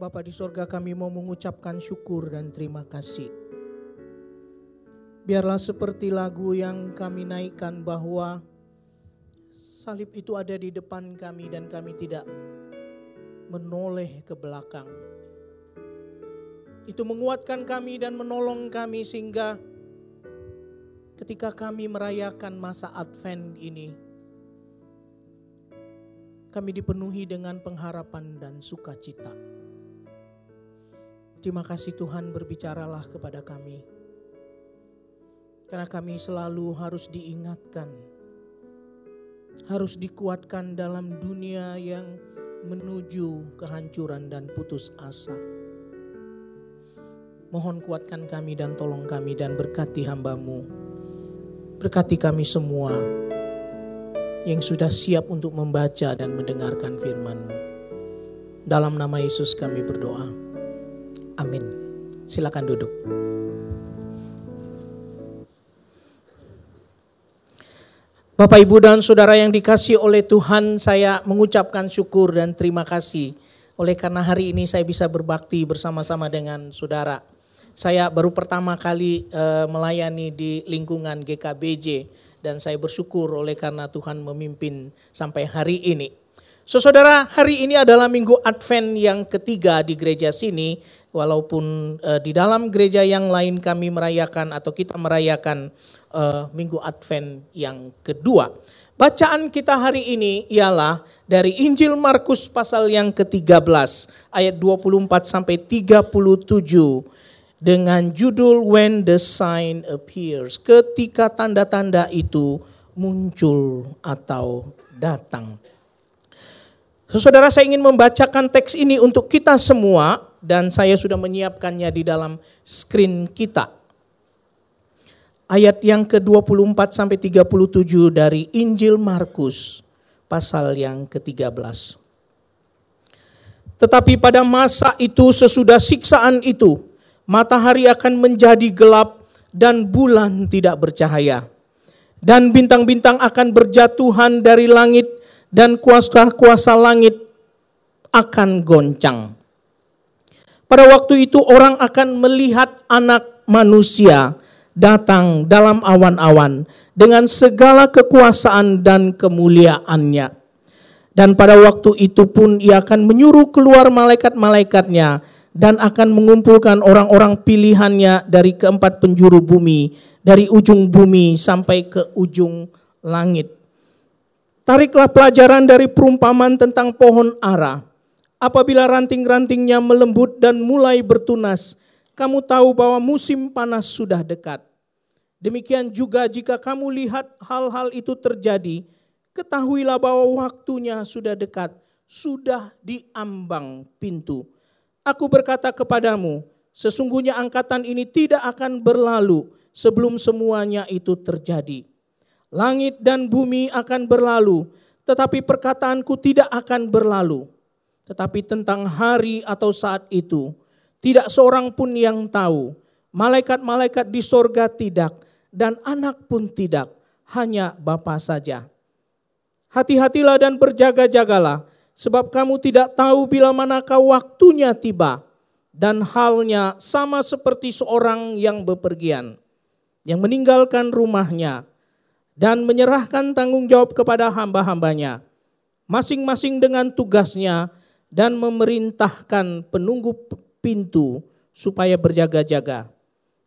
Bapa di sorga kami mau mengucapkan syukur dan terima kasih. Biarlah seperti lagu yang kami naikkan bahwa salib itu ada di depan kami dan kami tidak menoleh ke belakang. Itu menguatkan kami dan menolong kami sehingga ketika kami merayakan masa Advent ini, kami dipenuhi dengan pengharapan dan sukacita. Terima kasih Tuhan berbicaralah kepada kami. Karena kami selalu harus diingatkan, harus dikuatkan dalam dunia yang menuju kehancuran dan putus asa. Mohon kuatkan kami dan tolong kami dan berkati hambamu. Berkati kami semua yang sudah siap untuk membaca dan mendengarkan firman-Mu. Dalam nama Yesus kami berdoa. Amin. Silakan duduk. Bapak, Ibu, dan Saudara yang dikasih oleh Tuhan, saya mengucapkan syukur dan terima kasih. Oleh karena hari ini saya bisa berbakti bersama-sama dengan Saudara. Saya baru pertama kali uh, melayani di lingkungan GKBJ dan saya bersyukur oleh karena Tuhan memimpin sampai hari ini. So, saudara, hari ini adalah minggu Advent yang ketiga di gereja sini, walaupun uh, di dalam gereja yang lain kami merayakan atau kita merayakan uh, Minggu Advent yang kedua. Bacaan kita hari ini ialah dari Injil Markus pasal yang ke-13 ayat 24 sampai 37 dengan judul When the Sign Appears. Ketika tanda-tanda itu muncul atau datang. Saudara saya ingin membacakan teks ini untuk kita semua dan saya sudah menyiapkannya di dalam screen kita ayat yang ke-24 sampai 37 dari Injil Markus pasal yang ke-13. Tetapi pada masa itu sesudah siksaan itu, matahari akan menjadi gelap dan bulan tidak bercahaya. Dan bintang-bintang akan berjatuhan dari langit dan kuasa-kuasa langit akan goncang. Pada waktu itu orang akan melihat anak manusia datang dalam awan-awan dengan segala kekuasaan dan kemuliaannya. Dan pada waktu itu pun ia akan menyuruh keluar malaikat-malaikatnya dan akan mengumpulkan orang-orang pilihannya dari keempat penjuru bumi, dari ujung bumi sampai ke ujung langit. Tariklah pelajaran dari perumpamaan tentang pohon ara. Apabila ranting-rantingnya melembut dan mulai bertunas, kamu tahu bahwa musim panas sudah dekat. Demikian juga jika kamu lihat hal-hal itu terjadi, ketahuilah bahwa waktunya sudah dekat, sudah diambang pintu. Aku berkata kepadamu, sesungguhnya angkatan ini tidak akan berlalu sebelum semuanya itu terjadi. Langit dan bumi akan berlalu, tetapi perkataanku tidak akan berlalu. Tetapi tentang hari atau saat itu, tidak seorang pun yang tahu. Malaikat-malaikat di sorga tidak, dan anak pun tidak, hanya Bapa saja. Hati-hatilah dan berjaga-jagalah, sebab kamu tidak tahu bila manakah waktunya tiba. Dan halnya sama seperti seorang yang bepergian, yang meninggalkan rumahnya, dan menyerahkan tanggung jawab kepada hamba-hambanya, masing-masing dengan tugasnya, dan memerintahkan penunggu pintu supaya berjaga-jaga.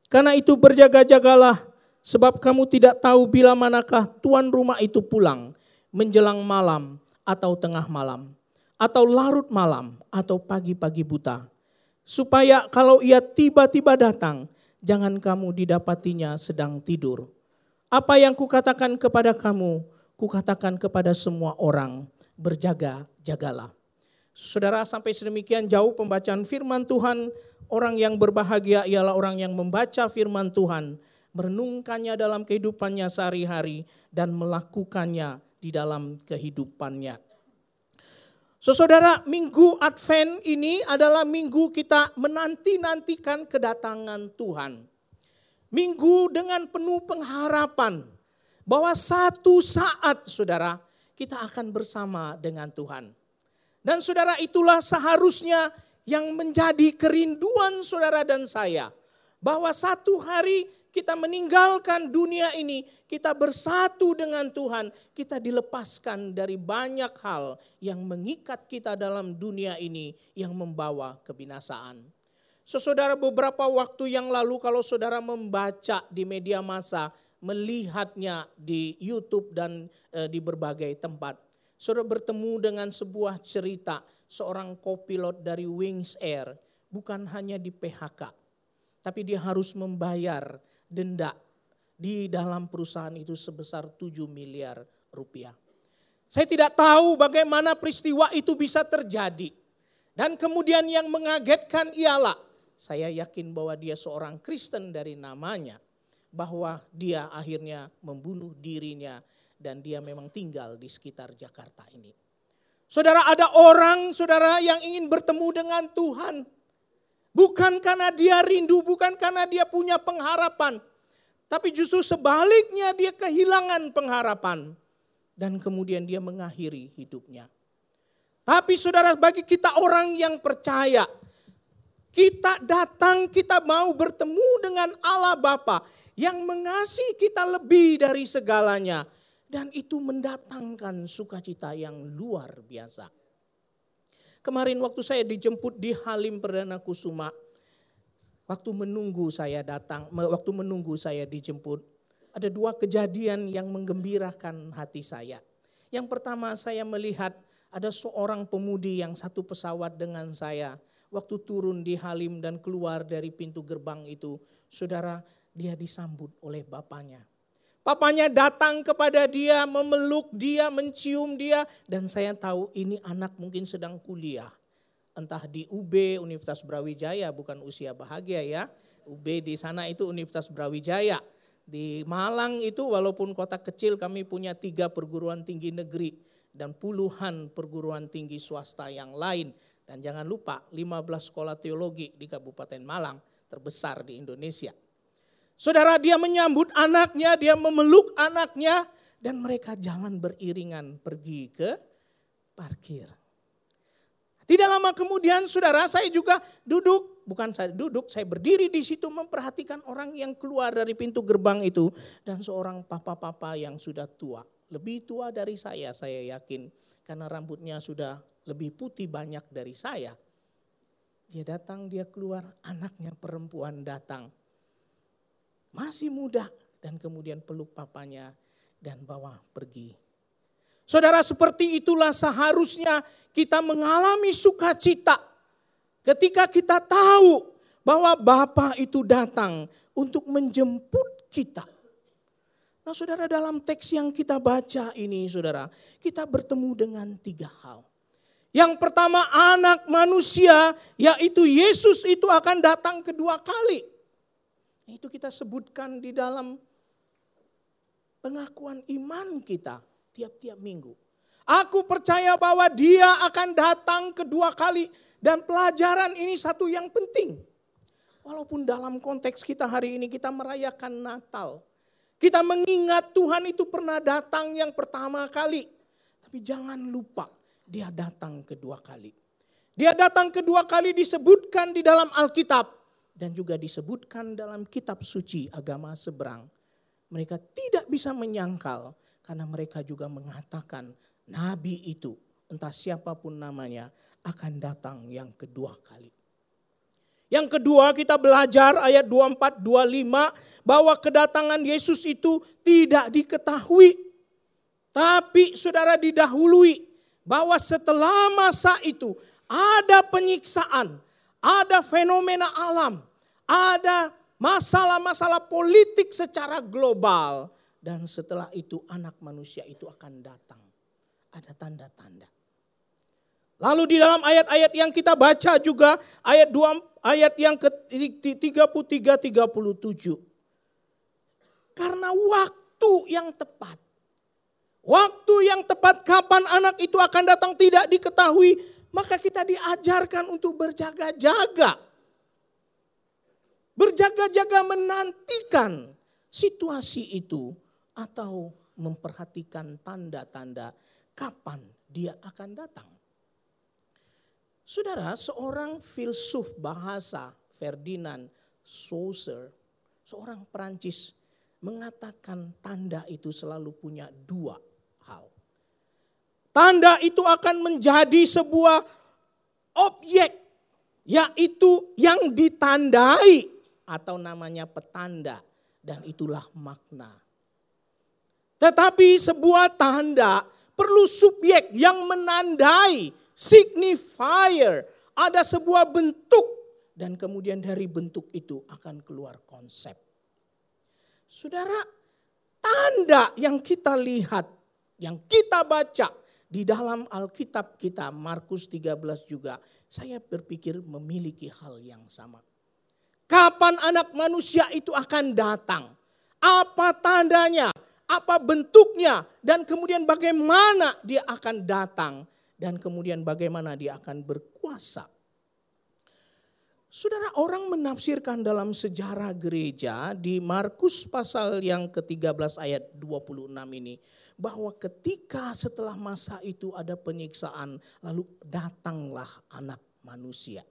Karena itu berjaga-jagalah sebab kamu tidak tahu bila manakah tuan rumah itu pulang menjelang malam atau tengah malam atau larut malam atau pagi-pagi buta. Supaya kalau ia tiba-tiba datang, jangan kamu didapatinya sedang tidur. Apa yang kukatakan kepada kamu, kukatakan kepada semua orang, berjaga-jagalah. Saudara sampai sedemikian jauh pembacaan firman Tuhan, orang yang berbahagia ialah orang yang membaca firman Tuhan, merenungkannya dalam kehidupannya sehari-hari dan melakukannya di dalam kehidupannya. So, saudara, minggu Advent ini adalah minggu kita menanti-nantikan kedatangan Tuhan. Minggu dengan penuh pengharapan bahwa satu saat, saudara, kita akan bersama dengan Tuhan. Dan saudara itulah seharusnya yang menjadi kerinduan saudara dan saya. Bahwa satu hari kita meninggalkan dunia ini, kita bersatu dengan Tuhan, kita dilepaskan dari banyak hal yang mengikat kita dalam dunia ini yang membawa kebinasaan. Saudara beberapa waktu yang lalu kalau saudara membaca di media massa, melihatnya di YouTube dan e, di berbagai tempat. Saudara bertemu dengan sebuah cerita seorang kopilot dari Wings Air, bukan hanya di PHK, tapi dia harus membayar denda di dalam perusahaan itu sebesar 7 miliar rupiah. Saya tidak tahu bagaimana peristiwa itu bisa terjadi. Dan kemudian yang mengagetkan ialah, saya yakin bahwa dia seorang Kristen dari namanya, bahwa dia akhirnya membunuh dirinya dan dia memang tinggal di sekitar Jakarta ini. Saudara ada orang, saudara yang ingin bertemu dengan Tuhan. Bukan karena dia rindu, bukan karena dia punya pengharapan. Tapi justru sebaliknya dia kehilangan pengharapan. Dan kemudian dia mengakhiri hidupnya. Tapi saudara bagi kita orang yang percaya. Kita datang, kita mau bertemu dengan Allah Bapa yang mengasihi kita lebih dari segalanya. Dan itu mendatangkan sukacita yang luar biasa. Kemarin waktu saya dijemput di Halim Perdana Kusuma, waktu menunggu saya datang, waktu menunggu saya dijemput, ada dua kejadian yang menggembirakan hati saya. Yang pertama saya melihat ada seorang pemudi yang satu pesawat dengan saya. Waktu turun di Halim dan keluar dari pintu gerbang itu, saudara dia disambut oleh bapaknya. Papanya datang kepada dia, memeluk dia, mencium dia. Dan saya tahu ini anak mungkin sedang kuliah. Entah di UB, Universitas Brawijaya, bukan usia bahagia ya. UB di sana itu Universitas Brawijaya. Di Malang itu walaupun kota kecil kami punya tiga perguruan tinggi negeri. Dan puluhan perguruan tinggi swasta yang lain. Dan jangan lupa 15 sekolah teologi di Kabupaten Malang terbesar di Indonesia. Saudara dia menyambut anaknya, dia memeluk anaknya dan mereka jalan beriringan pergi ke parkir. Tidak lama kemudian saudara saya juga duduk, bukan saya duduk, saya berdiri di situ memperhatikan orang yang keluar dari pintu gerbang itu. Dan seorang papa-papa yang sudah tua, lebih tua dari saya saya yakin. Karena rambutnya sudah lebih putih banyak dari saya. Dia datang, dia keluar, anaknya perempuan datang masih muda dan kemudian peluk papanya dan bawa pergi. Saudara seperti itulah seharusnya kita mengalami sukacita ketika kita tahu bahwa Bapa itu datang untuk menjemput kita. Nah saudara dalam teks yang kita baca ini saudara, kita bertemu dengan tiga hal. Yang pertama anak manusia yaitu Yesus itu akan datang kedua kali. Itu kita sebutkan di dalam pengakuan iman kita tiap-tiap minggu. Aku percaya bahwa dia akan datang kedua kali dan pelajaran ini satu yang penting. Walaupun dalam konteks kita hari ini kita merayakan Natal. Kita mengingat Tuhan itu pernah datang yang pertama kali. Tapi jangan lupa dia datang kedua kali. Dia datang kedua kali disebutkan di dalam Alkitab dan juga disebutkan dalam kitab suci agama seberang. Mereka tidak bisa menyangkal karena mereka juga mengatakan nabi itu entah siapa pun namanya akan datang yang kedua kali. Yang kedua kita belajar ayat 24 25 bahwa kedatangan Yesus itu tidak diketahui. Tapi saudara didahului bahwa setelah masa itu ada penyiksaan, ada fenomena alam, ada masalah-masalah politik secara global. Dan setelah itu anak manusia itu akan datang. Ada tanda-tanda. Lalu di dalam ayat-ayat yang kita baca juga ayat 2 ayat yang ke 33 37. Karena waktu yang tepat. Waktu yang tepat kapan anak itu akan datang tidak diketahui maka kita diajarkan untuk berjaga-jaga. Berjaga-jaga menantikan situasi itu atau memperhatikan tanda-tanda kapan dia akan datang. Saudara, seorang filsuf bahasa Ferdinand Saussure, seorang Perancis mengatakan tanda itu selalu punya dua. Tanda itu akan menjadi sebuah objek yaitu yang ditandai atau namanya petanda dan itulah makna. Tetapi sebuah tanda perlu subjek yang menandai, signifier, ada sebuah bentuk dan kemudian dari bentuk itu akan keluar konsep. Saudara, tanda yang kita lihat, yang kita baca di dalam Alkitab kita, Markus 13 juga, saya berpikir memiliki hal yang sama. Kapan anak manusia itu akan datang? Apa tandanya? Apa bentuknya? Dan kemudian bagaimana dia akan datang? Dan kemudian bagaimana dia akan berkuasa? Saudara orang menafsirkan dalam sejarah gereja di Markus pasal yang ke-13 ayat 26 ini bahwa ketika setelah masa itu ada penyiksaan lalu datanglah anak manusia.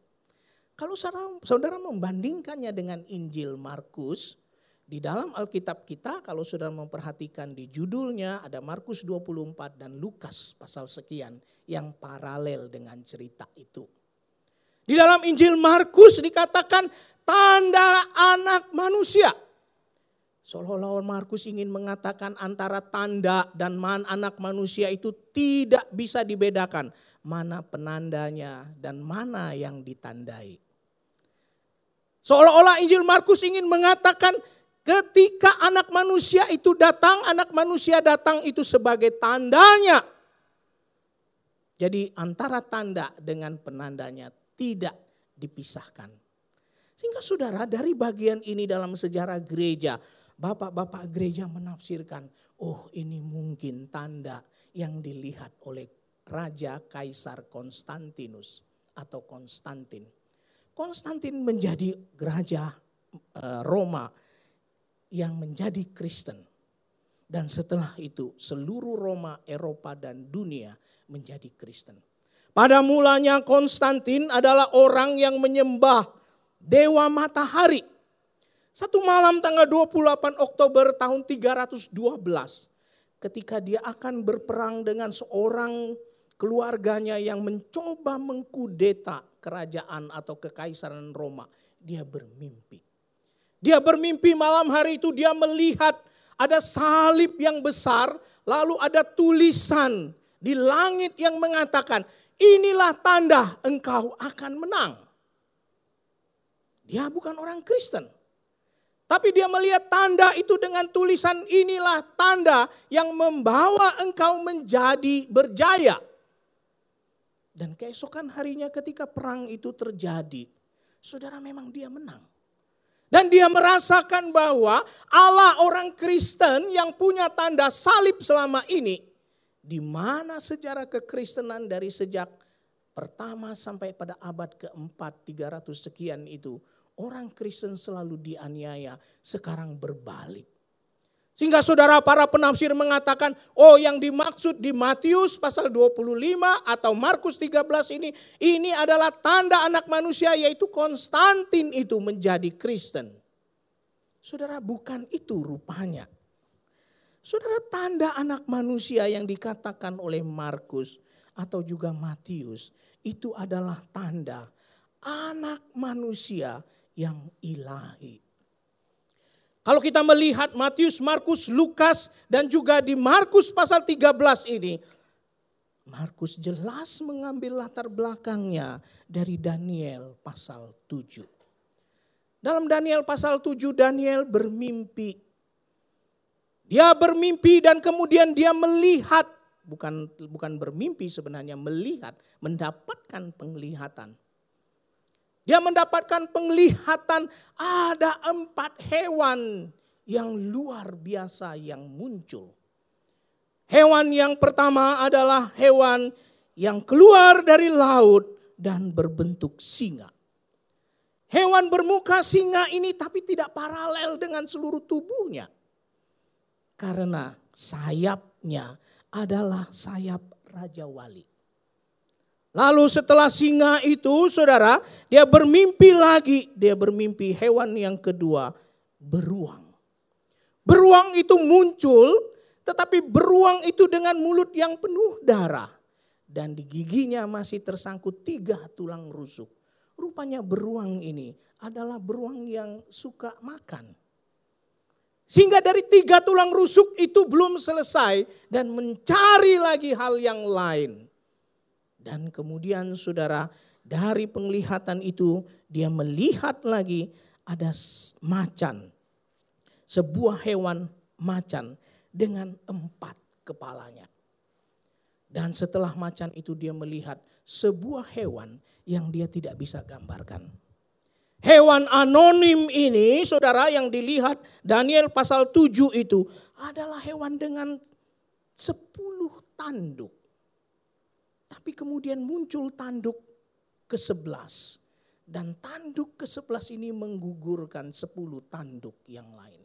Kalau saudara, saudara membandingkannya dengan Injil Markus di dalam Alkitab kita kalau saudara memperhatikan di judulnya ada Markus 24 dan Lukas pasal sekian yang paralel dengan cerita itu. Di dalam Injil Markus dikatakan tanda anak manusia. Seolah-olah Markus ingin mengatakan antara tanda dan man anak manusia itu tidak bisa dibedakan. Mana penandanya dan mana yang ditandai. Seolah-olah Injil Markus ingin mengatakan ketika anak manusia itu datang, anak manusia datang itu sebagai tandanya. Jadi antara tanda dengan penandanya tidak dipisahkan. Sehingga saudara dari bagian ini dalam sejarah gereja, bapak-bapak gereja menafsirkan, oh ini mungkin tanda yang dilihat oleh Raja Kaisar Konstantinus atau Konstantin. Konstantin menjadi raja eh, Roma yang menjadi Kristen. Dan setelah itu seluruh Roma, Eropa dan dunia menjadi Kristen. Pada mulanya Konstantin adalah orang yang menyembah dewa matahari. Satu malam tanggal 28 Oktober tahun 312 ketika dia akan berperang dengan seorang keluarganya yang mencoba mengkudeta kerajaan atau kekaisaran Roma, dia bermimpi. Dia bermimpi malam hari itu dia melihat ada salib yang besar, lalu ada tulisan di langit yang mengatakan inilah tanda engkau akan menang. Dia bukan orang Kristen. Tapi dia melihat tanda itu dengan tulisan inilah tanda yang membawa engkau menjadi berjaya. Dan keesokan harinya ketika perang itu terjadi, saudara memang dia menang. Dan dia merasakan bahwa Allah orang Kristen yang punya tanda salib selama ini di mana sejarah kekristenan dari sejak pertama sampai pada abad keempat 300 sekian itu orang Kristen selalu dianiaya sekarang berbalik. Sehingga saudara para penafsir mengatakan, oh yang dimaksud di Matius pasal 25 atau Markus 13 ini, ini adalah tanda anak manusia yaitu Konstantin itu menjadi Kristen. Saudara bukan itu rupanya. Saudara tanda anak manusia yang dikatakan oleh Markus atau juga Matius itu adalah tanda anak manusia yang ilahi. Kalau kita melihat Matius, Markus, Lukas dan juga di Markus pasal 13 ini, Markus jelas mengambil latar belakangnya dari Daniel pasal 7. Dalam Daniel pasal 7 Daniel bermimpi dia bermimpi dan kemudian dia melihat, bukan bukan bermimpi sebenarnya melihat, mendapatkan penglihatan. Dia mendapatkan penglihatan ada empat hewan yang luar biasa yang muncul. Hewan yang pertama adalah hewan yang keluar dari laut dan berbentuk singa. Hewan bermuka singa ini tapi tidak paralel dengan seluruh tubuhnya. Karena sayapnya adalah sayap Raja Wali. Lalu setelah singa itu, saudara, dia bermimpi lagi. Dia bermimpi hewan yang kedua, beruang. Beruang itu muncul, tetapi beruang itu dengan mulut yang penuh darah. Dan di giginya masih tersangkut tiga tulang rusuk. Rupanya beruang ini adalah beruang yang suka makan. Sehingga dari tiga tulang rusuk itu belum selesai dan mencari lagi hal yang lain. Dan kemudian saudara dari penglihatan itu dia melihat lagi ada macan. Sebuah hewan macan dengan empat kepalanya. Dan setelah macan itu dia melihat sebuah hewan yang dia tidak bisa gambarkan. Hewan anonim ini saudara yang dilihat Daniel pasal 7 itu adalah hewan dengan sepuluh tanduk. Tapi kemudian muncul tanduk ke-11. Dan tanduk ke-11 ini menggugurkan 10 tanduk yang lain.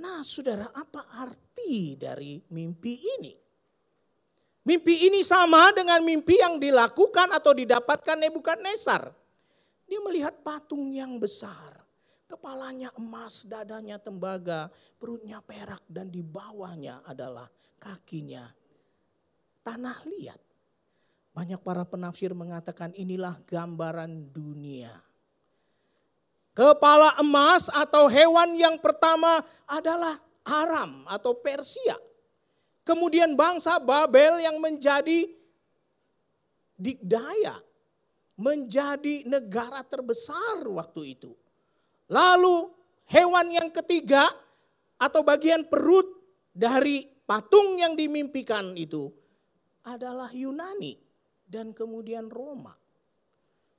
Nah saudara apa arti dari mimpi ini? Mimpi ini sama dengan mimpi yang dilakukan atau didapatkan Nebukadnezar. Dia melihat patung yang besar. Kepalanya emas, dadanya tembaga, perutnya perak dan di bawahnya adalah kakinya tanah liat. Banyak para penafsir mengatakan inilah gambaran dunia. Kepala emas atau hewan yang pertama adalah Aram atau Persia. Kemudian bangsa Babel yang menjadi dikdaya. Menjadi negara terbesar waktu itu. Lalu hewan yang ketiga atau bagian perut dari patung yang dimimpikan itu adalah Yunani dan kemudian Roma.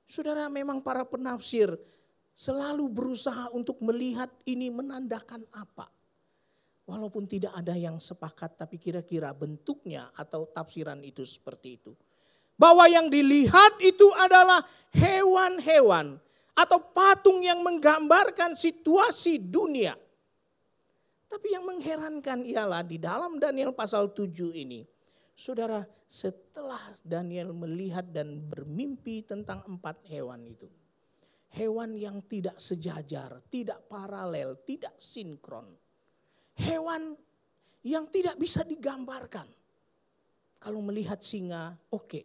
Saudara memang para penafsir selalu berusaha untuk melihat ini menandakan apa. Walaupun tidak ada yang sepakat tapi kira-kira bentuknya atau tafsiran itu seperti itu. Bahwa yang dilihat itu adalah hewan-hewan atau patung yang menggambarkan situasi dunia. Tapi yang mengherankan ialah di dalam Daniel pasal 7 ini Saudara, setelah Daniel melihat dan bermimpi tentang empat hewan itu. Hewan yang tidak sejajar, tidak paralel, tidak sinkron. Hewan yang tidak bisa digambarkan. Kalau melihat singa, oke. Okay.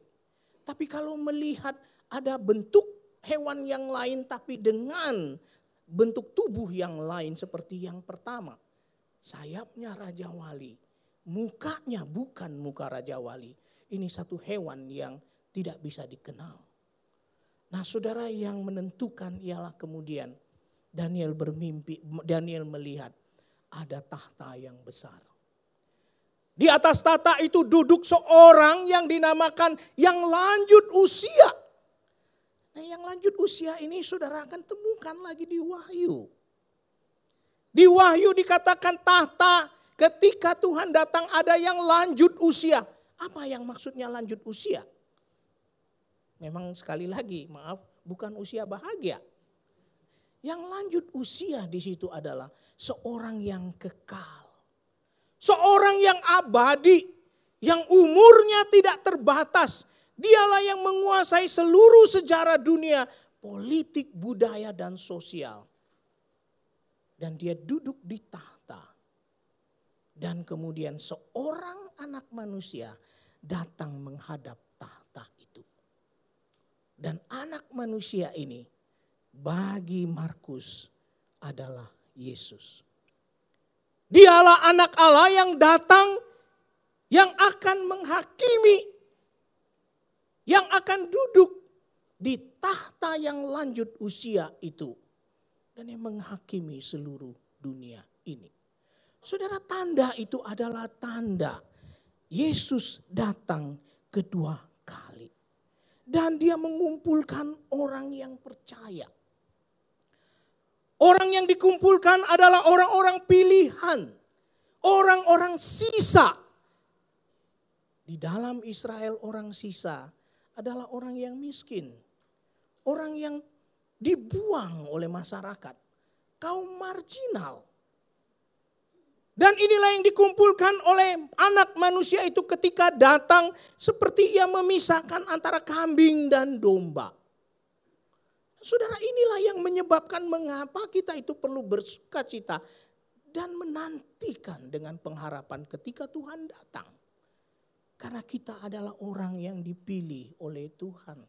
Tapi kalau melihat ada bentuk hewan yang lain tapi dengan bentuk tubuh yang lain seperti yang pertama. Sayapnya Raja Wali, mukanya bukan muka Raja Wali. Ini satu hewan yang tidak bisa dikenal. Nah saudara yang menentukan ialah kemudian Daniel bermimpi, Daniel melihat ada tahta yang besar. Di atas tahta itu duduk seorang yang dinamakan yang lanjut usia. Nah yang lanjut usia ini saudara akan temukan lagi di Wahyu. Di Wahyu dikatakan tahta Ketika Tuhan datang ada yang lanjut usia. Apa yang maksudnya lanjut usia? Memang sekali lagi, maaf, bukan usia bahagia. Yang lanjut usia di situ adalah seorang yang kekal. Seorang yang abadi, yang umurnya tidak terbatas. Dialah yang menguasai seluruh sejarah dunia, politik, budaya, dan sosial. Dan dia duduk di tahta dan kemudian seorang anak manusia datang menghadap tahta itu. Dan anak manusia ini bagi Markus adalah Yesus. Dialah anak Allah yang datang yang akan menghakimi, yang akan duduk di tahta yang lanjut usia itu. Dan yang menghakimi seluruh dunia ini. Saudara tanda itu adalah tanda Yesus datang kedua kali. Dan dia mengumpulkan orang yang percaya. Orang yang dikumpulkan adalah orang-orang pilihan. Orang-orang sisa. Di dalam Israel orang sisa adalah orang yang miskin. Orang yang dibuang oleh masyarakat. Kaum marginal Dan inilah yang dikumpulkan oleh anak manusia itu ketika datang seperti ia memisahkan antara kambing dan domba. Saudara inilah yang menyebabkan mengapa kita itu perlu bersuka cita dan menantikan dengan pengharapan ketika Tuhan datang. Karena kita adalah orang yang dipilih oleh Tuhan.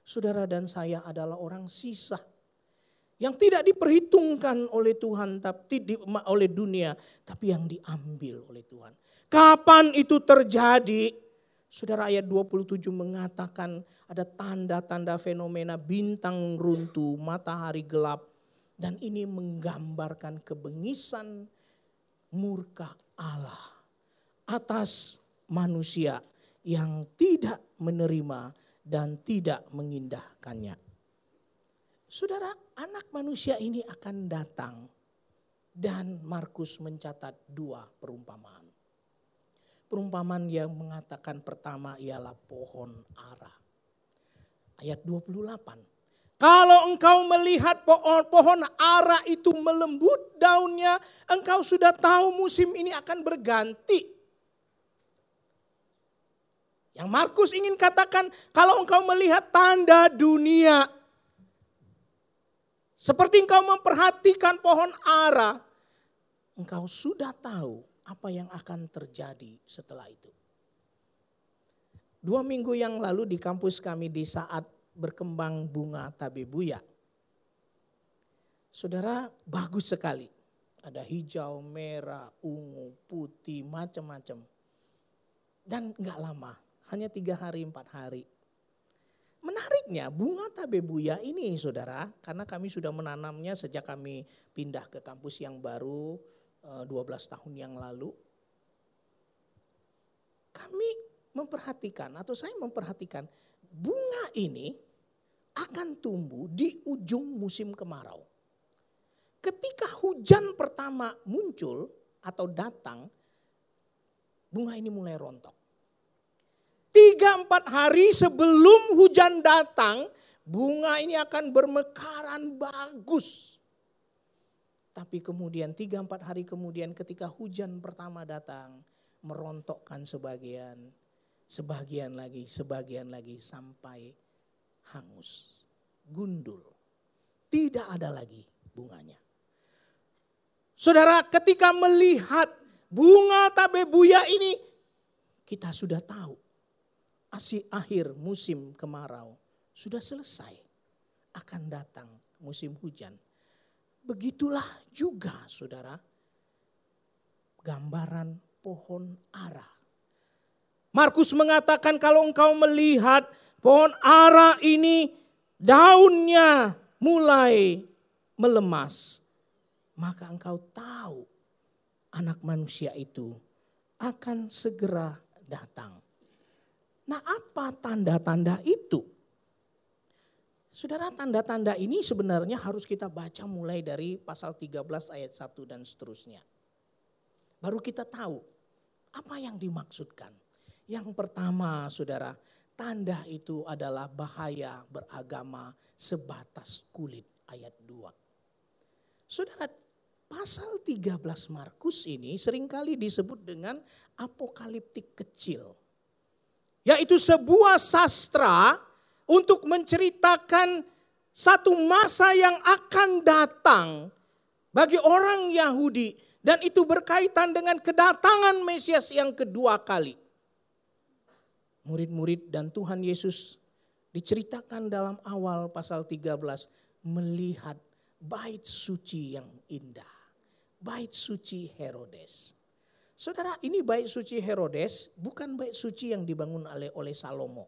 Saudara dan saya adalah orang sisa yang tidak diperhitungkan oleh Tuhan tapi di, oleh dunia tapi yang diambil oleh Tuhan. Kapan itu terjadi? Saudara ayat 27 mengatakan ada tanda-tanda fenomena bintang runtuh, matahari gelap dan ini menggambarkan kebengisan murka Allah atas manusia yang tidak menerima dan tidak mengindahkannya. Saudara, anak manusia ini akan datang dan Markus mencatat dua perumpamaan. Perumpamaan yang mengatakan pertama ialah pohon ara. Ayat 28. Kalau engkau melihat pohon, pohon ara itu melembut daunnya, engkau sudah tahu musim ini akan berganti. Yang Markus ingin katakan, kalau engkau melihat tanda dunia, seperti engkau memperhatikan pohon ara, engkau sudah tahu apa yang akan terjadi setelah itu. Dua minggu yang lalu di kampus kami di saat berkembang bunga tabebuya. Saudara bagus sekali. Ada hijau, merah, ungu, putih, macam-macam. Dan nggak lama, hanya tiga hari, empat hari Menariknya bunga tabebuya ini saudara, karena kami sudah menanamnya sejak kami pindah ke kampus yang baru 12 eh, tahun yang lalu. Kami memperhatikan atau saya memperhatikan bunga ini akan tumbuh di ujung musim kemarau. Ketika hujan pertama muncul atau datang, bunga ini mulai rontok. Tiga empat hari sebelum hujan datang, bunga ini akan bermekaran bagus. Tapi kemudian tiga empat hari kemudian ketika hujan pertama datang, merontokkan sebagian, sebagian lagi, sebagian lagi sampai hangus, gundul. Tidak ada lagi bunganya. Saudara ketika melihat bunga tabebuya ini, kita sudah tahu Asih akhir musim kemarau sudah selesai. Akan datang musim hujan. Begitulah juga saudara gambaran pohon ara. Markus mengatakan kalau engkau melihat pohon ara ini daunnya mulai melemas. Maka engkau tahu anak manusia itu akan segera datang. Nah apa tanda-tanda itu? Saudara tanda-tanda ini sebenarnya harus kita baca mulai dari pasal 13 ayat 1 dan seterusnya. Baru kita tahu apa yang dimaksudkan. Yang pertama saudara, tanda itu adalah bahaya beragama sebatas kulit ayat 2. Saudara, pasal 13 Markus ini sering kali disebut dengan apokaliptik kecil yaitu sebuah sastra untuk menceritakan satu masa yang akan datang bagi orang Yahudi dan itu berkaitan dengan kedatangan Mesias yang kedua kali. Murid-murid dan Tuhan Yesus diceritakan dalam awal pasal 13 melihat bait suci yang indah. Bait suci Herodes. Saudara, ini bait suci Herodes bukan bait suci yang dibangun oleh oleh Salomo.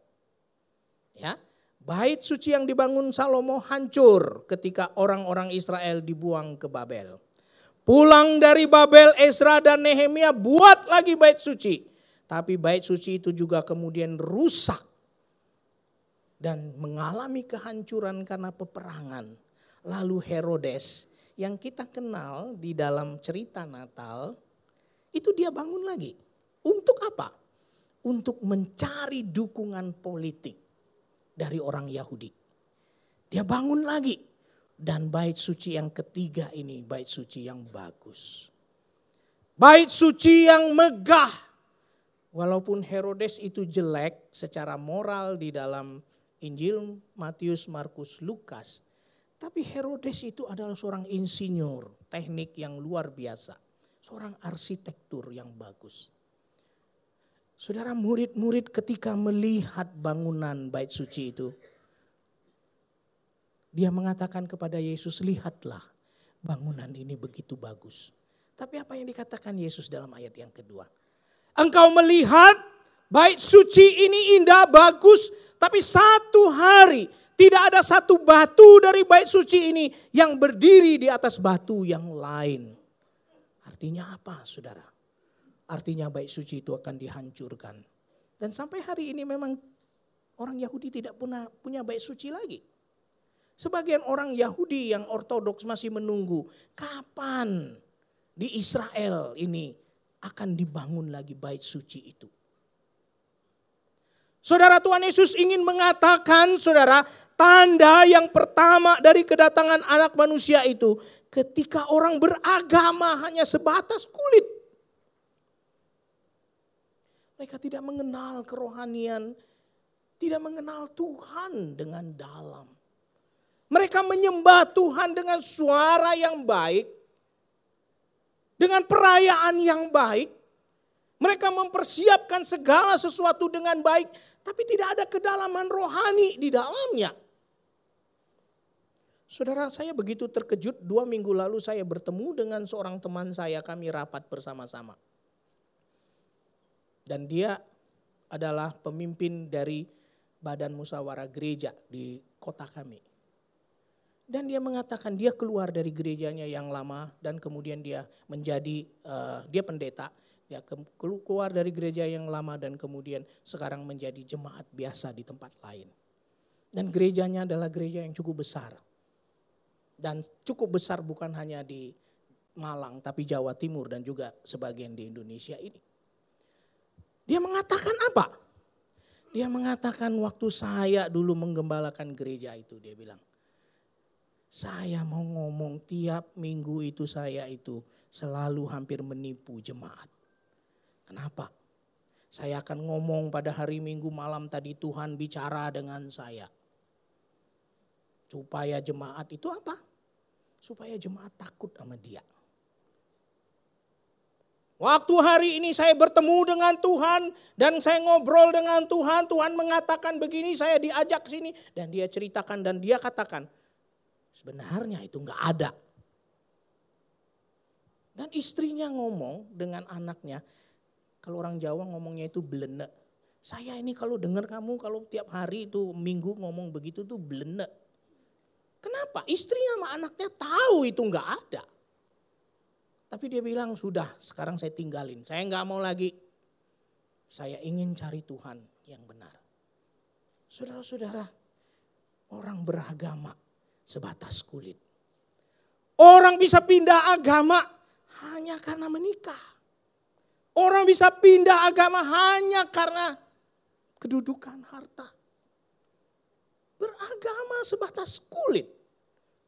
Ya, bait suci yang dibangun Salomo hancur ketika orang-orang Israel dibuang ke Babel. Pulang dari Babel, Ezra dan Nehemia buat lagi bait suci. Tapi bait suci itu juga kemudian rusak dan mengalami kehancuran karena peperangan. Lalu Herodes yang kita kenal di dalam cerita Natal itu dia bangun lagi. Untuk apa? Untuk mencari dukungan politik dari orang Yahudi. Dia bangun lagi. Dan bait suci yang ketiga ini bait suci yang bagus. Bait suci yang megah. Walaupun Herodes itu jelek secara moral di dalam Injil Matius, Markus, Lukas. Tapi Herodes itu adalah seorang insinyur, teknik yang luar biasa. Seorang arsitektur yang bagus. Saudara murid-murid ketika melihat bangunan bait suci itu. Dia mengatakan kepada Yesus, lihatlah bangunan ini begitu bagus. Tapi apa yang dikatakan Yesus dalam ayat yang kedua? Engkau melihat bait suci ini indah, bagus, tapi satu hari tidak ada satu batu dari bait suci ini yang berdiri di atas batu yang lain. Artinya apa saudara? Artinya bait suci itu akan dihancurkan. Dan sampai hari ini memang orang Yahudi tidak punya, punya bait suci lagi. Sebagian orang Yahudi yang ortodoks masih menunggu kapan di Israel ini akan dibangun lagi bait suci itu. Saudara Tuhan Yesus ingin mengatakan saudara tanda yang pertama dari kedatangan anak manusia itu ketika orang beragama hanya sebatas kulit. Mereka tidak mengenal kerohanian, tidak mengenal Tuhan dengan dalam. Mereka menyembah Tuhan dengan suara yang baik, dengan perayaan yang baik. Mereka mempersiapkan segala sesuatu dengan baik, tapi tidak ada kedalaman rohani di dalamnya. Saudara saya begitu terkejut dua minggu lalu saya bertemu dengan seorang teman saya kami rapat bersama-sama. Dan dia adalah pemimpin dari badan musyawarah gereja di kota kami. Dan dia mengatakan dia keluar dari gerejanya yang lama dan kemudian dia menjadi uh, dia pendeta. Dia keluar dari gereja yang lama dan kemudian sekarang menjadi jemaat biasa di tempat lain. Dan gerejanya adalah gereja yang cukup besar. Dan cukup besar bukan hanya di Malang tapi Jawa Timur dan juga sebagian di Indonesia ini. Dia mengatakan apa? Dia mengatakan waktu saya dulu menggembalakan gereja itu dia bilang saya mau ngomong tiap minggu itu saya itu selalu hampir menipu jemaat. Kenapa? Saya akan ngomong pada hari minggu malam tadi Tuhan bicara dengan saya. Supaya jemaat itu apa? Supaya jemaat takut sama dia. Waktu hari ini saya bertemu dengan Tuhan dan saya ngobrol dengan Tuhan, Tuhan mengatakan begini, saya diajak sini dan dia ceritakan dan dia katakan, Sebenarnya itu nggak ada. Dan istrinya ngomong dengan anaknya, kalau orang Jawa ngomongnya itu belene. Saya ini kalau dengar kamu kalau tiap hari itu minggu ngomong begitu tuh belene. Kenapa? Istrinya sama anaknya tahu itu nggak ada. Tapi dia bilang sudah sekarang saya tinggalin. Saya nggak mau lagi. Saya ingin cari Tuhan yang benar. Saudara-saudara, orang beragama sebatas kulit. Orang bisa pindah agama hanya karena menikah. Orang bisa pindah agama hanya karena kedudukan harta. Beragama sebatas kulit.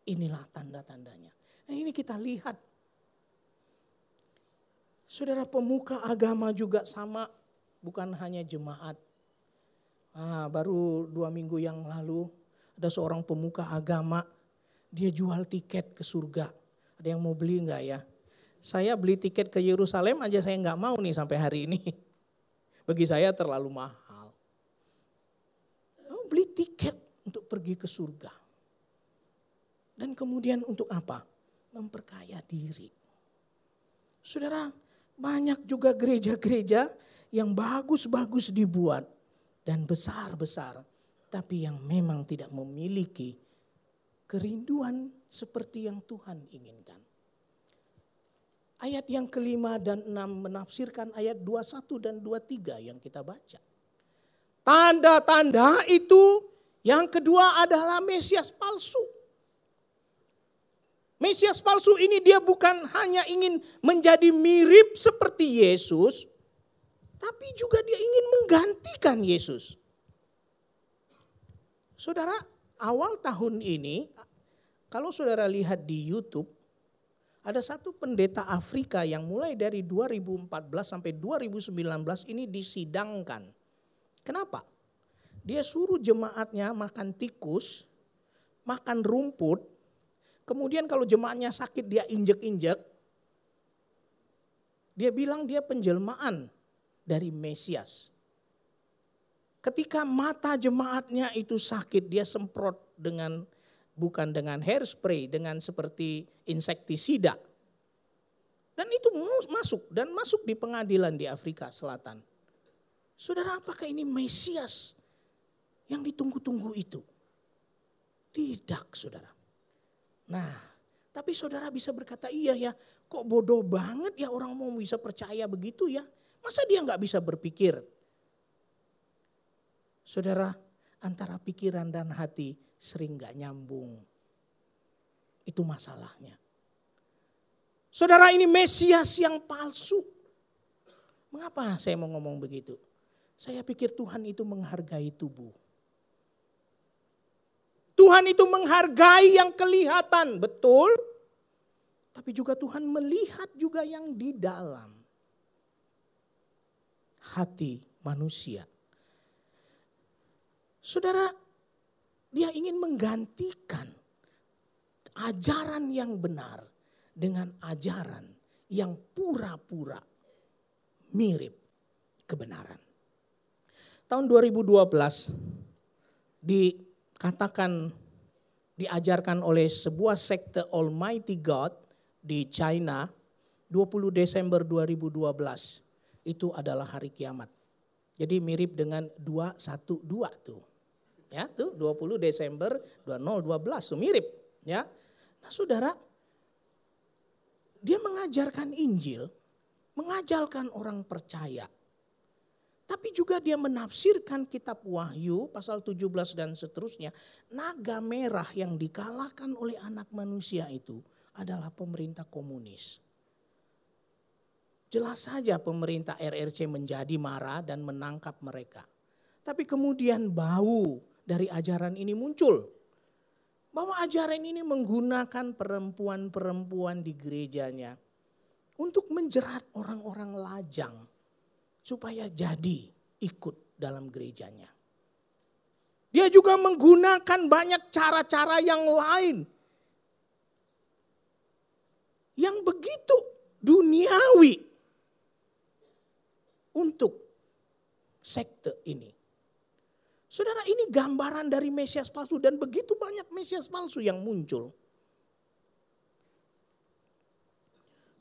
Inilah tanda-tandanya. Nah ini kita lihat. Saudara pemuka agama juga sama. Bukan hanya jemaat. Nah, baru dua minggu yang lalu ada seorang pemuka agama, dia jual tiket ke surga. Ada yang mau beli enggak ya? Saya beli tiket ke Yerusalem aja saya nggak mau nih sampai hari ini. Bagi saya terlalu mahal. Oh, beli tiket untuk pergi ke surga. Dan kemudian untuk apa? Memperkaya diri. Saudara, banyak juga gereja-gereja yang bagus-bagus dibuat dan besar-besar tapi yang memang tidak memiliki kerinduan seperti yang Tuhan inginkan. Ayat yang kelima dan enam menafsirkan ayat 21 dan 23 yang kita baca. Tanda-tanda itu yang kedua adalah Mesias palsu. Mesias palsu ini dia bukan hanya ingin menjadi mirip seperti Yesus, tapi juga dia ingin menggantikan Yesus. Saudara, awal tahun ini, kalau saudara lihat di YouTube, Ada satu pendeta Afrika yang mulai dari 2014 sampai 2019 ini disidangkan. Kenapa? Dia suruh jemaatnya makan tikus, makan rumput, kemudian kalau jemaatnya sakit dia injek-injek. Dia bilang dia penjelmaan dari Mesias. Ketika mata jemaatnya itu sakit, dia semprot dengan bukan dengan hairspray, dengan seperti insektisida. Dan itu masuk dan masuk di pengadilan di Afrika Selatan. Saudara, apakah ini Mesias yang ditunggu-tunggu itu? Tidak, saudara. Nah, tapi saudara bisa berkata, iya ya, kok bodoh banget ya orang mau bisa percaya begitu ya. Masa dia nggak bisa berpikir? Saudara, antara pikiran dan hati sering gak nyambung. Itu masalahnya. Saudara ini Mesias yang palsu. Mengapa saya mau ngomong begitu? Saya pikir Tuhan itu menghargai tubuh. Tuhan itu menghargai yang kelihatan, betul. Tapi juga Tuhan melihat juga yang di dalam hati manusia. Saudara, dia ingin menggantikan ajaran yang benar dengan ajaran yang pura-pura mirip kebenaran. Tahun 2012 dikatakan diajarkan oleh sebuah sekte Almighty God di China 20 Desember 2012 itu adalah hari kiamat. Jadi mirip dengan 212 tuh. Ya, tuh 20 Desember 2012 tuh mirip, ya. Nah, Saudara, dia mengajarkan Injil, mengajarkan orang percaya. Tapi juga dia menafsirkan kitab Wahyu pasal 17 dan seterusnya. Naga merah yang dikalahkan oleh anak manusia itu adalah pemerintah komunis. Jelas saja pemerintah RRC menjadi marah dan menangkap mereka. Tapi kemudian bau dari ajaran ini muncul. Bahwa ajaran ini menggunakan perempuan-perempuan di gerejanya untuk menjerat orang-orang lajang supaya jadi ikut dalam gerejanya. Dia juga menggunakan banyak cara-cara yang lain yang begitu duniawi untuk sekte ini. Saudara ini gambaran dari Mesias palsu dan begitu banyak Mesias palsu yang muncul.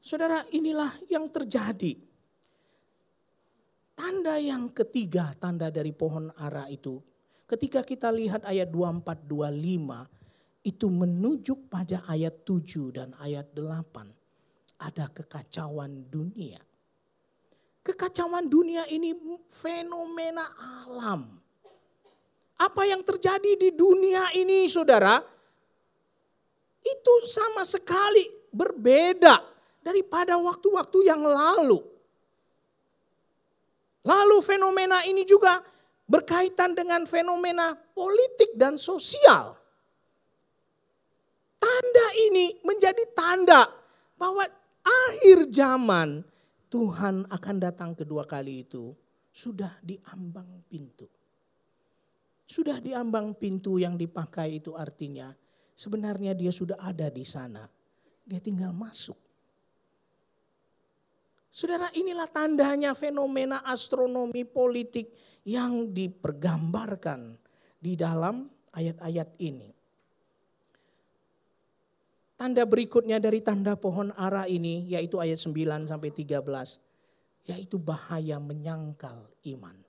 Saudara inilah yang terjadi. Tanda yang ketiga, tanda dari pohon ara itu. Ketika kita lihat ayat 24, 25, itu menunjuk pada ayat 7 dan ayat 8. Ada kekacauan dunia. Kekacauan dunia ini fenomena alam apa yang terjadi di dunia ini saudara, itu sama sekali berbeda daripada waktu-waktu yang lalu. Lalu fenomena ini juga berkaitan dengan fenomena politik dan sosial. Tanda ini menjadi tanda bahwa akhir zaman Tuhan akan datang kedua kali itu sudah diambang pintu. Sudah diambang pintu yang dipakai itu artinya sebenarnya dia sudah ada di sana. Dia tinggal masuk. Saudara inilah tandanya fenomena astronomi politik yang dipergambarkan di dalam ayat-ayat ini. Tanda berikutnya dari tanda pohon ara ini yaitu ayat 9 sampai 13 yaitu bahaya menyangkal iman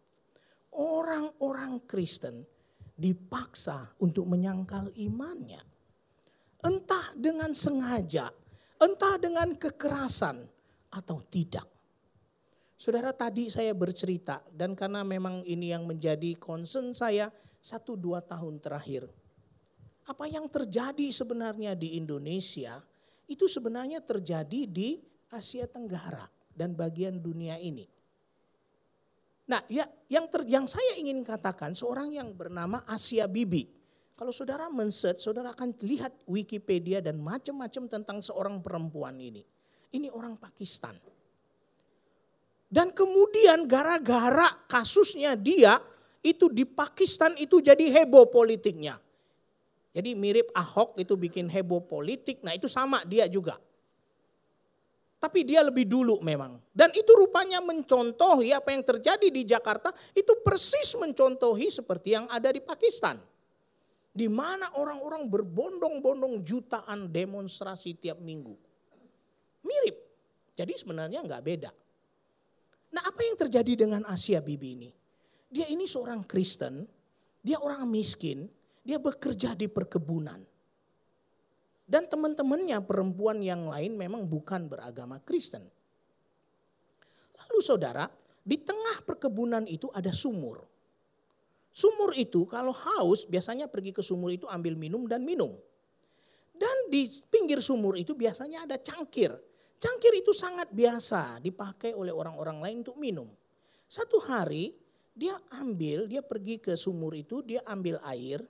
orang-orang Kristen dipaksa untuk menyangkal imannya. Entah dengan sengaja, entah dengan kekerasan atau tidak. Saudara tadi saya bercerita dan karena memang ini yang menjadi concern saya satu dua tahun terakhir. Apa yang terjadi sebenarnya di Indonesia itu sebenarnya terjadi di Asia Tenggara dan bagian dunia ini. Nah, ya yang ter, yang saya ingin katakan seorang yang bernama Asia Bibi. Kalau saudara men-search, saudara akan lihat Wikipedia dan macam-macam tentang seorang perempuan ini. Ini orang Pakistan. Dan kemudian gara-gara kasusnya dia itu di Pakistan itu jadi heboh politiknya. Jadi mirip Ahok itu bikin heboh politik, nah itu sama dia juga. Tapi dia lebih dulu memang. Dan itu rupanya mencontohi apa yang terjadi di Jakarta, itu persis mencontohi seperti yang ada di Pakistan di mana orang-orang berbondong-bondong jutaan demonstrasi tiap minggu. Mirip. Jadi sebenarnya nggak beda. Nah apa yang terjadi dengan Asia Bibi ini? Dia ini seorang Kristen, dia orang miskin, dia bekerja di perkebunan. Dan teman-temannya perempuan yang lain memang bukan beragama Kristen. Lalu saudara, di tengah perkebunan itu ada sumur. Sumur itu kalau haus biasanya pergi ke sumur itu ambil minum dan minum. Dan di pinggir sumur itu biasanya ada cangkir. Cangkir itu sangat biasa dipakai oleh orang-orang lain untuk minum. Satu hari dia ambil, dia pergi ke sumur itu, dia ambil air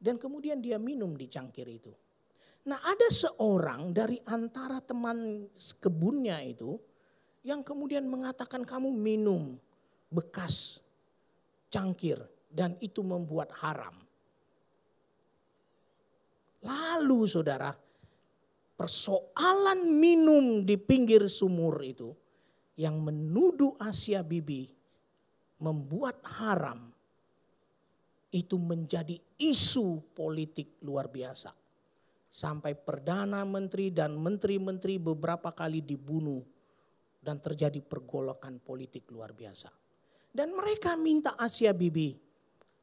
dan kemudian dia minum di cangkir itu. Nah ada seorang dari antara teman kebunnya itu yang kemudian mengatakan kamu minum bekas cangkir dan itu membuat haram. Lalu saudara, persoalan minum di pinggir sumur itu yang menuduh Asia Bibi membuat haram itu menjadi isu politik luar biasa. Sampai Perdana Menteri dan menteri-menteri beberapa kali dibunuh dan terjadi pergolakan politik luar biasa. Dan mereka minta Asia Bibi,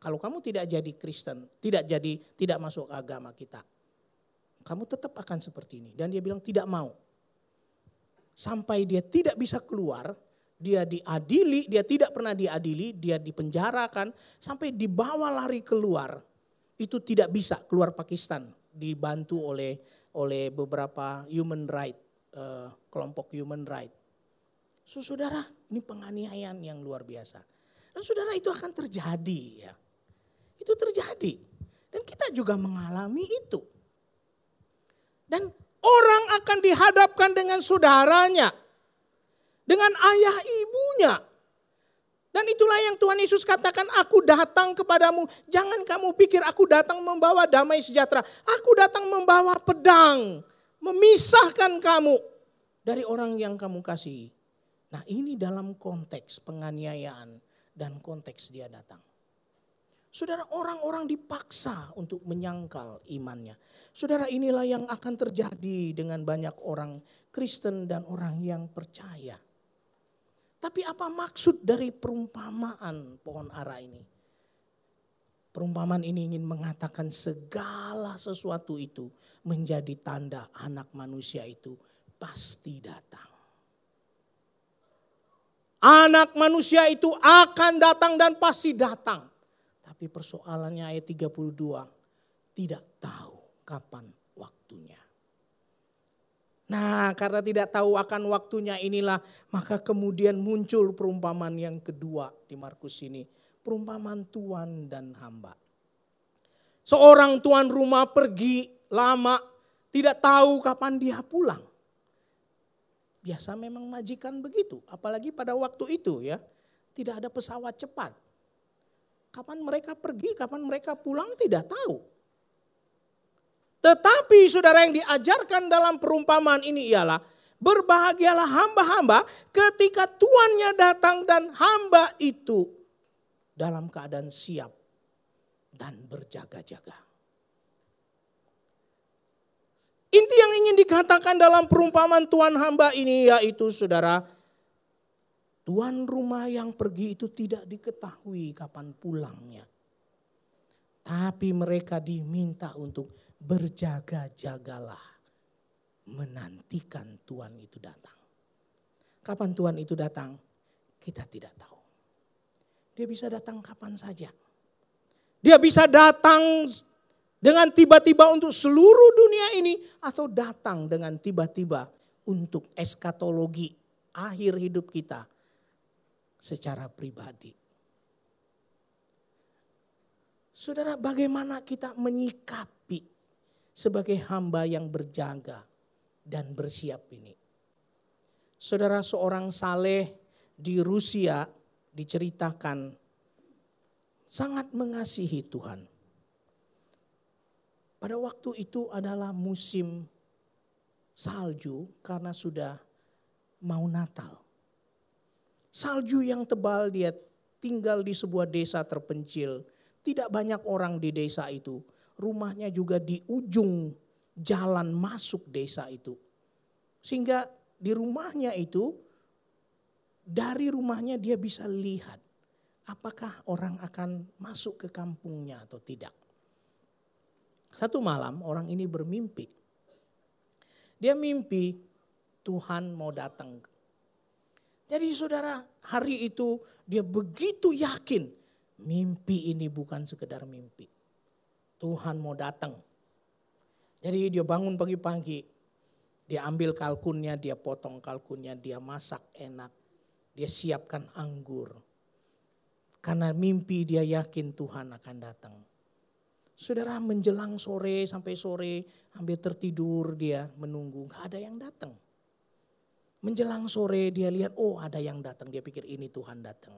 kalau kamu tidak jadi Kristen, tidak jadi tidak masuk agama kita, kamu tetap akan seperti ini. Dan dia bilang tidak mau. Sampai dia tidak bisa keluar, dia diadili, dia tidak pernah diadili, dia dipenjarakan, sampai dibawa lari keluar. Itu tidak bisa keluar Pakistan, dibantu oleh oleh beberapa human right, uh, kelompok human right So, saudara, ini penganiayaan yang luar biasa. Dan saudara itu akan terjadi ya. Itu terjadi. Dan kita juga mengalami itu. Dan orang akan dihadapkan dengan saudaranya. Dengan ayah ibunya. Dan itulah yang Tuhan Yesus katakan, aku datang kepadamu. Jangan kamu pikir aku datang membawa damai sejahtera. Aku datang membawa pedang. Memisahkan kamu dari orang yang kamu kasihi. Nah ini dalam konteks penganiayaan dan konteks dia datang. Saudara orang-orang dipaksa untuk menyangkal imannya. Saudara inilah yang akan terjadi dengan banyak orang Kristen dan orang yang percaya. Tapi apa maksud dari perumpamaan pohon ara ini? Perumpamaan ini ingin mengatakan segala sesuatu itu menjadi tanda anak manusia itu pasti datang. Anak manusia itu akan datang dan pasti datang. Tapi persoalannya ayat 32 tidak tahu kapan waktunya. Nah karena tidak tahu akan waktunya inilah maka kemudian muncul perumpamaan yang kedua di Markus ini. Perumpamaan tuan dan hamba. Seorang tuan rumah pergi lama tidak tahu kapan dia pulang. Biasa memang majikan begitu, apalagi pada waktu itu ya. Tidak ada pesawat cepat. Kapan mereka pergi, kapan mereka pulang tidak tahu. Tetapi saudara yang diajarkan dalam perumpamaan ini ialah berbahagialah hamba-hamba ketika tuannya datang dan hamba itu dalam keadaan siap dan berjaga-jaga. Inti yang ingin dikatakan dalam perumpamaan Tuhan hamba ini yaitu saudara, tuan rumah yang pergi itu tidak diketahui kapan pulangnya. Tapi mereka diminta untuk berjaga-jagalah menantikan Tuhan itu datang. Kapan Tuhan itu datang? Kita tidak tahu. Dia bisa datang kapan saja. Dia bisa datang dengan tiba-tiba untuk seluruh dunia ini atau datang dengan tiba-tiba untuk eskatologi akhir hidup kita secara pribadi. Saudara, bagaimana kita menyikapi sebagai hamba yang berjaga dan bersiap ini? Saudara, seorang saleh di Rusia diceritakan sangat mengasihi Tuhan. Pada waktu itu adalah musim salju karena sudah mau Natal. Salju yang tebal dia tinggal di sebuah desa terpencil. Tidak banyak orang di desa itu. Rumahnya juga di ujung jalan masuk desa itu. Sehingga di rumahnya itu, dari rumahnya dia bisa lihat apakah orang akan masuk ke kampungnya atau tidak. Satu malam orang ini bermimpi. Dia mimpi Tuhan mau datang jadi saudara, hari itu dia begitu yakin mimpi ini bukan sekedar mimpi. Tuhan mau datang. Jadi dia bangun pagi-pagi, dia ambil kalkunnya, dia potong kalkunnya, dia masak enak. Dia siapkan anggur. Karena mimpi dia yakin Tuhan akan datang. Saudara menjelang sore sampai sore hampir tertidur dia menunggu, gak ada yang datang. Menjelang sore dia lihat, oh ada yang datang. Dia pikir ini Tuhan datang.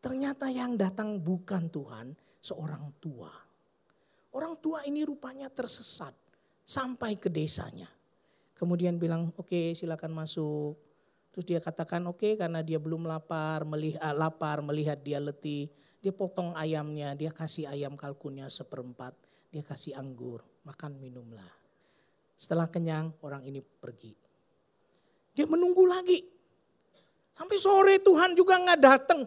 Ternyata yang datang bukan Tuhan, seorang tua. Orang tua ini rupanya tersesat sampai ke desanya. Kemudian bilang, oke okay, silakan masuk. Terus dia katakan oke okay, karena dia belum lapar, melihat, ah, lapar, melihat dia letih. Dia potong ayamnya, dia kasih ayam kalkunnya seperempat. Dia kasih anggur, makan minumlah. Setelah kenyang orang ini pergi. Dia menunggu lagi. Sampai sore Tuhan juga nggak datang.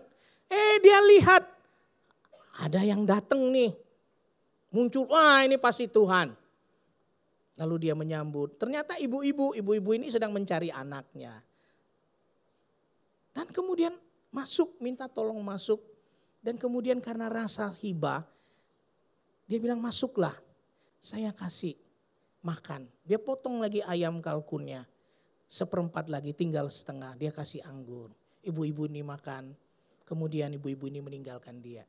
Eh dia lihat ada yang datang nih. Muncul, wah ini pasti Tuhan. Lalu dia menyambut. Ternyata ibu-ibu, ibu-ibu ini sedang mencari anaknya. Dan kemudian masuk, minta tolong masuk. Dan kemudian karena rasa hibah, dia bilang masuklah, saya kasih makan. Dia potong lagi ayam kalkunnya seperempat lagi tinggal setengah, dia kasih anggur. Ibu-ibu ini makan, kemudian ibu-ibu ini meninggalkan dia.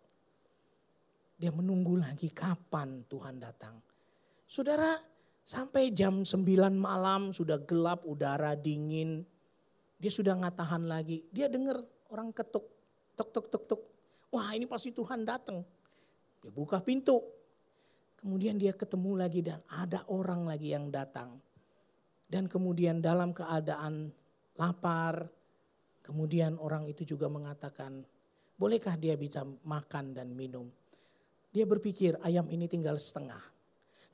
Dia menunggu lagi kapan Tuhan datang. Saudara, sampai jam 9 malam sudah gelap, udara dingin. Dia sudah nggak tahan lagi. Dia dengar orang ketuk, tok tok tok tok. Wah ini pasti Tuhan datang. Dia buka pintu. Kemudian dia ketemu lagi dan ada orang lagi yang datang dan kemudian dalam keadaan lapar, kemudian orang itu juga mengatakan, bolehkah dia bisa makan dan minum? Dia berpikir ayam ini tinggal setengah.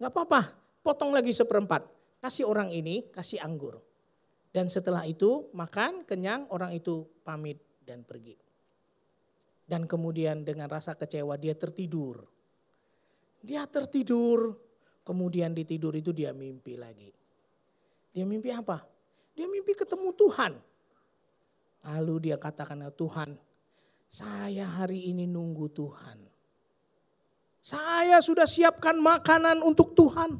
Gak apa-apa, potong lagi seperempat. Kasih orang ini, kasih anggur. Dan setelah itu makan, kenyang, orang itu pamit dan pergi. Dan kemudian dengan rasa kecewa dia tertidur. Dia tertidur, kemudian di tidur itu dia mimpi lagi. Dia mimpi apa? Dia mimpi ketemu Tuhan. Lalu dia katakan, Tuhan, saya hari ini nunggu Tuhan. Saya sudah siapkan makanan untuk Tuhan.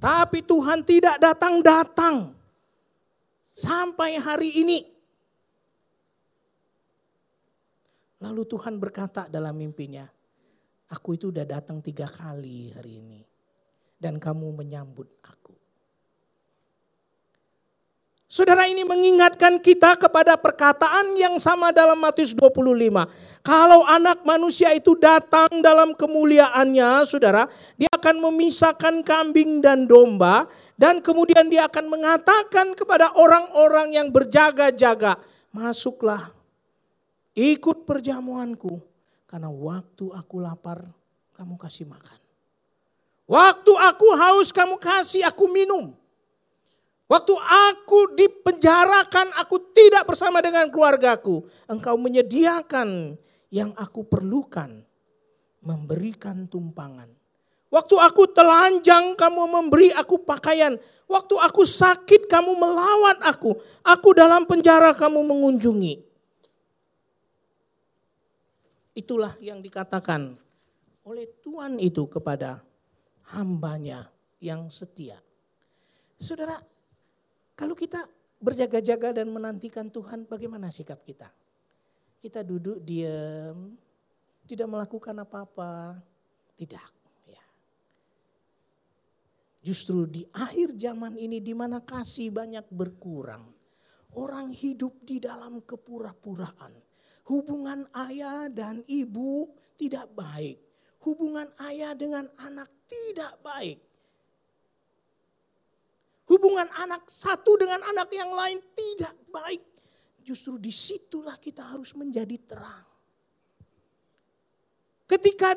Tapi Tuhan tidak datang-datang. Sampai hari ini. Lalu Tuhan berkata dalam mimpinya, aku itu udah datang tiga kali hari ini. Dan kamu menyambut aku. Saudara ini mengingatkan kita kepada perkataan yang sama dalam Matius 25. Kalau anak manusia itu datang dalam kemuliaannya, saudara, dia akan memisahkan kambing dan domba. Dan kemudian dia akan mengatakan kepada orang-orang yang berjaga-jaga, masuklah, ikut perjamuanku. Karena waktu aku lapar, kamu kasih makan. Waktu aku haus, kamu kasih aku minum. Waktu aku dipenjarakan, aku tidak bersama dengan keluargaku. Engkau menyediakan yang aku perlukan, memberikan tumpangan. Waktu aku telanjang, kamu memberi aku pakaian. Waktu aku sakit, kamu melawat aku. Aku dalam penjara, kamu mengunjungi. Itulah yang dikatakan oleh Tuhan itu kepada hambanya yang setia. Saudara, kalau kita berjaga-jaga dan menantikan Tuhan, bagaimana sikap kita? Kita duduk diam, tidak melakukan apa-apa. Tidak. Ya. Justru di akhir zaman ini di mana kasih banyak berkurang. Orang hidup di dalam kepura-puraan. Hubungan ayah dan ibu tidak baik. Hubungan ayah dengan anak tidak baik. Hubungan anak satu dengan anak yang lain tidak baik. Justru di situlah kita harus menjadi terang. Ketika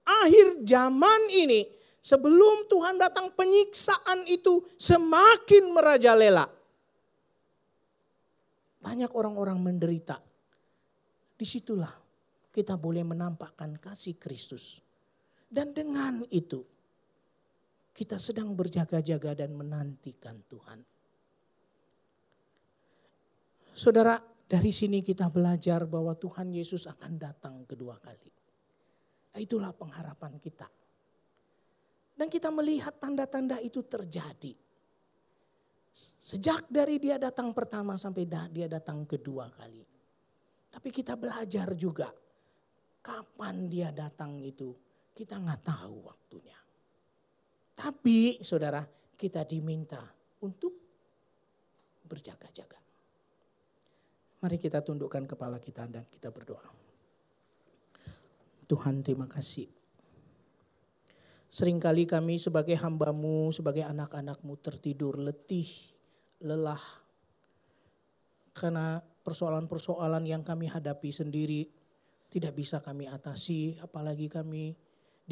akhir zaman ini, sebelum Tuhan datang penyiksaan itu semakin merajalela. Banyak orang-orang menderita. Di situlah kita boleh menampakkan kasih Kristus. Dan dengan itu kita sedang berjaga-jaga dan menantikan Tuhan. Saudara, dari sini kita belajar bahwa Tuhan Yesus akan datang kedua kali. Itulah pengharapan kita. Dan kita melihat tanda-tanda itu terjadi. Sejak dari dia datang pertama sampai dia datang kedua kali. Tapi kita belajar juga kapan dia datang itu kita nggak tahu waktunya. Tapi saudara kita diminta untuk berjaga-jaga. Mari kita tundukkan kepala kita dan kita berdoa. Tuhan terima kasih. Seringkali kami sebagai hambamu, sebagai anak-anakmu tertidur letih, lelah. Karena persoalan-persoalan yang kami hadapi sendiri tidak bisa kami atasi, apalagi kami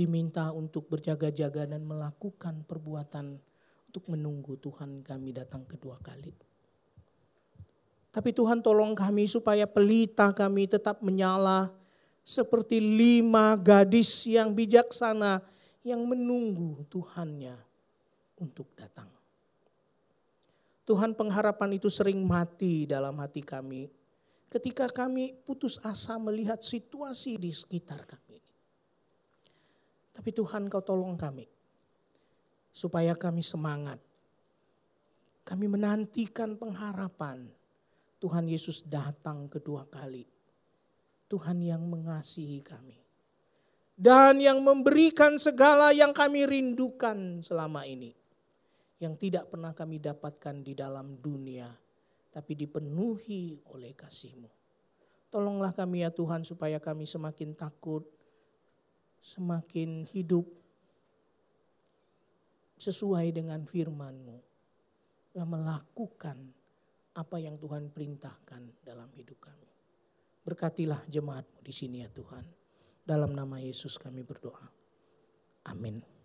diminta untuk berjaga-jaga dan melakukan perbuatan untuk menunggu Tuhan kami datang kedua kali. Tapi Tuhan tolong kami supaya pelita kami tetap menyala seperti lima gadis yang bijaksana yang menunggu Tuhannya untuk datang. Tuhan pengharapan itu sering mati dalam hati kami ketika kami putus asa melihat situasi di sekitar kami. Tapi Tuhan kau tolong kami. Supaya kami semangat. Kami menantikan pengharapan. Tuhan Yesus datang kedua kali. Tuhan yang mengasihi kami. Dan yang memberikan segala yang kami rindukan selama ini. Yang tidak pernah kami dapatkan di dalam dunia. Tapi dipenuhi oleh kasih-Mu. Tolonglah kami ya Tuhan supaya kami semakin takut, semakin hidup sesuai dengan firman-Mu dan melakukan apa yang Tuhan perintahkan dalam hidup kami. Berkatilah jemaat-Mu di sini ya Tuhan. Dalam nama Yesus kami berdoa. Amin.